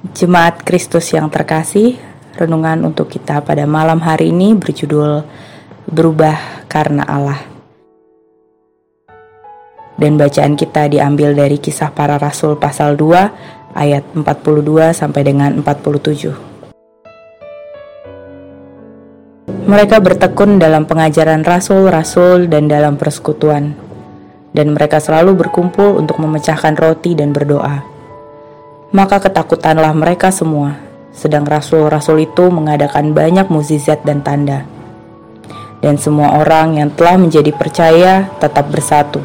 Jemaat Kristus yang terkasih, renungan untuk kita pada malam hari ini berjudul Berubah karena Allah. Dan bacaan kita diambil dari kisah para rasul pasal 2 ayat 42 sampai dengan 47. Mereka bertekun dalam pengajaran rasul-rasul dan dalam persekutuan. Dan mereka selalu berkumpul untuk memecahkan roti dan berdoa maka ketakutanlah mereka semua, sedang rasul-rasul itu mengadakan banyak mukjizat dan tanda. Dan semua orang yang telah menjadi percaya tetap bersatu,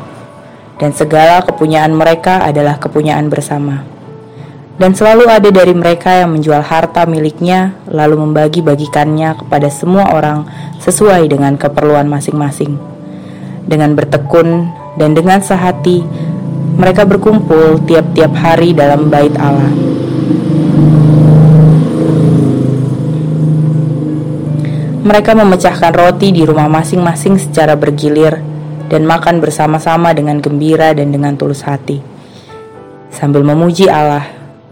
dan segala kepunyaan mereka adalah kepunyaan bersama. Dan selalu ada dari mereka yang menjual harta miliknya, lalu membagi-bagikannya kepada semua orang sesuai dengan keperluan masing-masing. Dengan bertekun dan dengan sehati, mereka berkumpul tiap-tiap hari dalam bait Allah. Mereka memecahkan roti di rumah masing-masing secara bergilir dan makan bersama-sama dengan gembira dan dengan tulus hati. Sambil memuji Allah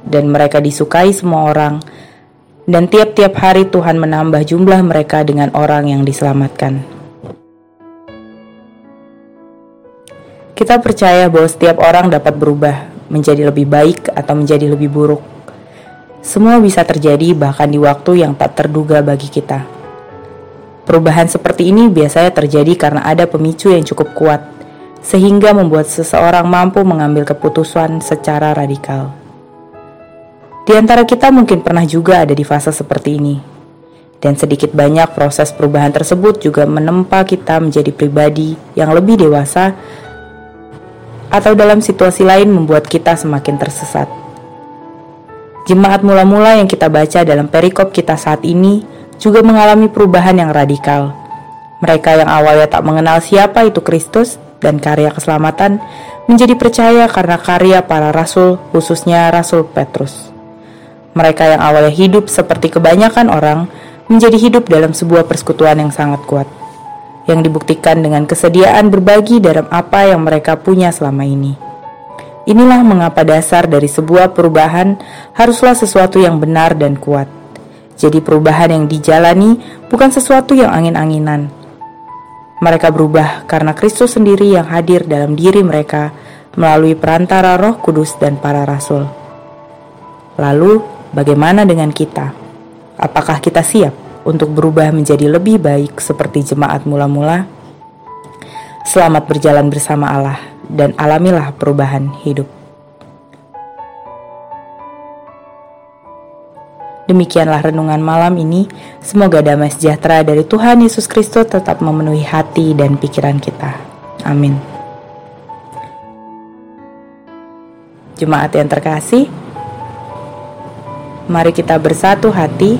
dan mereka disukai semua orang dan tiap-tiap hari Tuhan menambah jumlah mereka dengan orang yang diselamatkan. Kita percaya bahwa setiap orang dapat berubah menjadi lebih baik atau menjadi lebih buruk. Semua bisa terjadi bahkan di waktu yang tak terduga bagi kita. Perubahan seperti ini biasanya terjadi karena ada pemicu yang cukup kuat, sehingga membuat seseorang mampu mengambil keputusan secara radikal. Di antara kita mungkin pernah juga ada di fase seperti ini, dan sedikit banyak proses perubahan tersebut juga menempa kita menjadi pribadi yang lebih dewasa atau dalam situasi lain membuat kita semakin tersesat. Jemaat mula-mula yang kita baca dalam perikop kita saat ini juga mengalami perubahan yang radikal. Mereka yang awalnya tak mengenal siapa itu Kristus dan karya keselamatan menjadi percaya karena karya para rasul, khususnya Rasul Petrus. Mereka yang awalnya hidup seperti kebanyakan orang menjadi hidup dalam sebuah persekutuan yang sangat kuat yang dibuktikan dengan kesediaan berbagi dalam apa yang mereka punya selama ini. Inilah mengapa dasar dari sebuah perubahan haruslah sesuatu yang benar dan kuat. Jadi perubahan yang dijalani bukan sesuatu yang angin-anginan. Mereka berubah karena Kristus sendiri yang hadir dalam diri mereka melalui perantara Roh Kudus dan para rasul. Lalu, bagaimana dengan kita? Apakah kita siap? Untuk berubah menjadi lebih baik seperti jemaat mula-mula. Selamat berjalan bersama Allah dan alamilah perubahan hidup. Demikianlah renungan malam ini. Semoga damai sejahtera dari Tuhan Yesus Kristus tetap memenuhi hati dan pikiran kita. Amin. Jemaat yang terkasih, mari kita bersatu hati